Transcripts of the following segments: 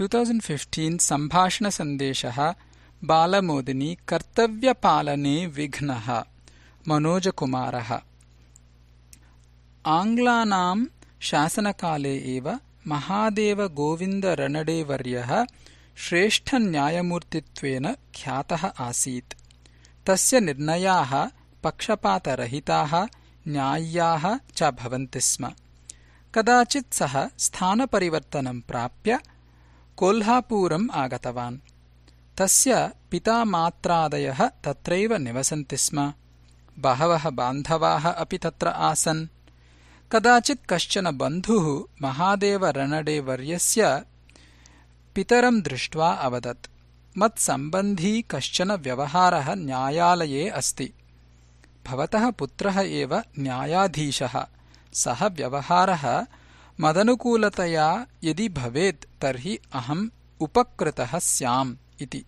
2015 सम्भाषणसन्देशः बालमोदिनी कर्तव्यपालने विघ्नः मनोजकुमारः आङ्ग्लानां शासनकाले एव महादेवगोविन्दरणडेवर्यः श्रेष्ठन्यायमूर्तित्वेन ख्यातः आसीत् तस्य निर्णयाः पक्षपातरहिताः न्याय्याः च भवन्ति स्म कदाचित् सः स्थानपरिवर्तनं प्राप्य कोल्हापुरम् आगतवान्। तस्य पितामात्रादयः तत्रैव निवसन्ति स्म। बहवः बान्धवाः अपि तत्र आसन्। कदाचित् कश्चन बन्धुः महादेवरणडेवर्यस्य पितरं दृष्ट्वा अवदत् मत्सम्बन्धी कश्चन व्यवहारः न्यायालये अस्ति। भवतः पुत्रः एव न्यायाधीशः। सः व्यवहारः मदनुकूलतया यदि भवेत् तर्हि अहम् उपकृतः स्याम् इति।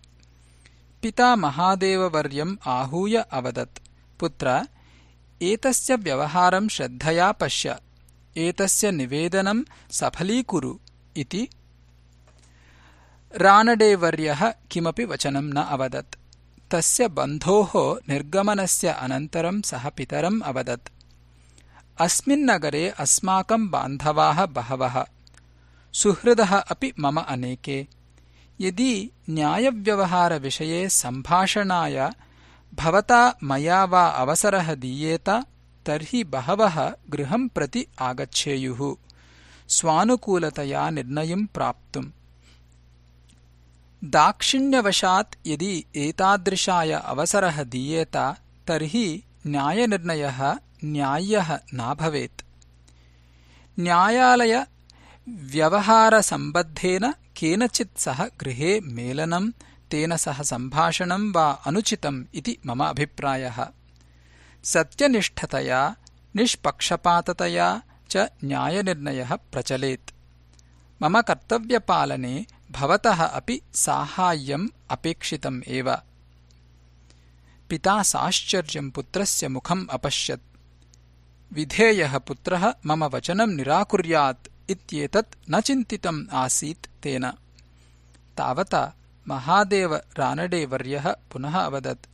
पिता महादेववर्यम् आहूय अवदत्। पुत्र एतस्य व्यवहारं श्रद्धया पश्य। एतस्य निवेदनं सफलीकुरु इति। रानडेवर्यः किमपि वचनं न अवदत्। तस्य बन्धोः निर्गमनस्य अनन्तरं सः पितरम् अवदत् अस्मिन्नगरे अस्माकं बान्धवाः बहवः। सुहृदः अपि मम अनेके। यदि न्यायव्यवहारविषये सम्भाषणाय भवता मया वा अवसरः दीयेत तर्हि बहवः गृहं प्रति आगच्छेयुः। स्वानुकूलतया निर्णयं प्राप्तुम्। दाक्षिण्यवशात् यदि एतादृशाय अवसरः दीयेत तर्हि न्यायनिर्णयः न्याय्यः नाभवेत् न्यायालयव्यवहारसम्बद्धेन केनचित् सह गृहे मेलनं तेन सह सम्भाषणं वा अनुचितम् इति मम अभिप्रायः। सत्यनिष्ठतया निष्पक्षपाततया च न्यायनिर्णयः प्रचलेत्। मम कर्तव्यपालने भवतः अपि साहाय्यम् अपेक्षितम् एव। पिता साश्चर्यम् पुत्रस्य मुखम् अपश्यत् विधेयः पुत्रः मम वचनं निराकुर्यात् इत्येतत् न चिन्तितम् आसीत् तेन। तावता महादेव रानडेवर्यः पुनः अवदत्।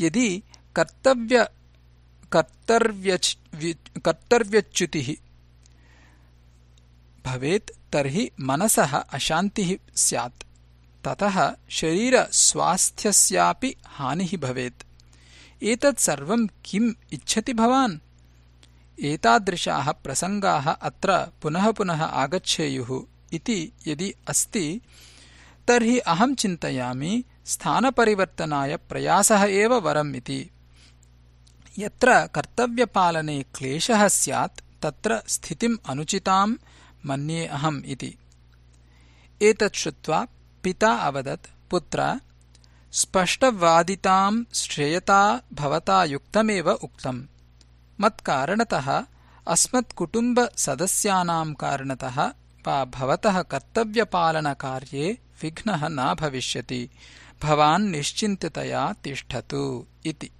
यदि कर्तव्यच्युतिः भवेत् तर्हि मनसः अशान्तिः स्यात्। ततः शरीरस्वास्थ्यस्यापि हानिः भवेत्। एतत् सर्वम् किम् इच्छति भवान् एतादृशाः प्रसङ्गाः अत्र पुनः पुनः आगच्छेयुः इति यदि अस्ति तर्हि अहम् चिन्तयामि स्थानपरिवर्तनाय प्रयासः एव वरम् इति। यत्र कर्तव्यपालने क्लेशः स्यात् तत्र स्थितिम् अनुचिताम् मन्ये अहम् इति। एतत् श्रुत्वा पिता अवदत् पुत्र स्पष्टवादिताम् श्रेयता भवता युक्तमेव उक्तम् मत्कारणतः अस्मत्कुटुम्बसदस्यानां कारणतः वा भवतः कर्तव्यपालनकार्ये विघ्नः न भविष्यति। भवान् निश्चिन्तितया तिष्ठतु इति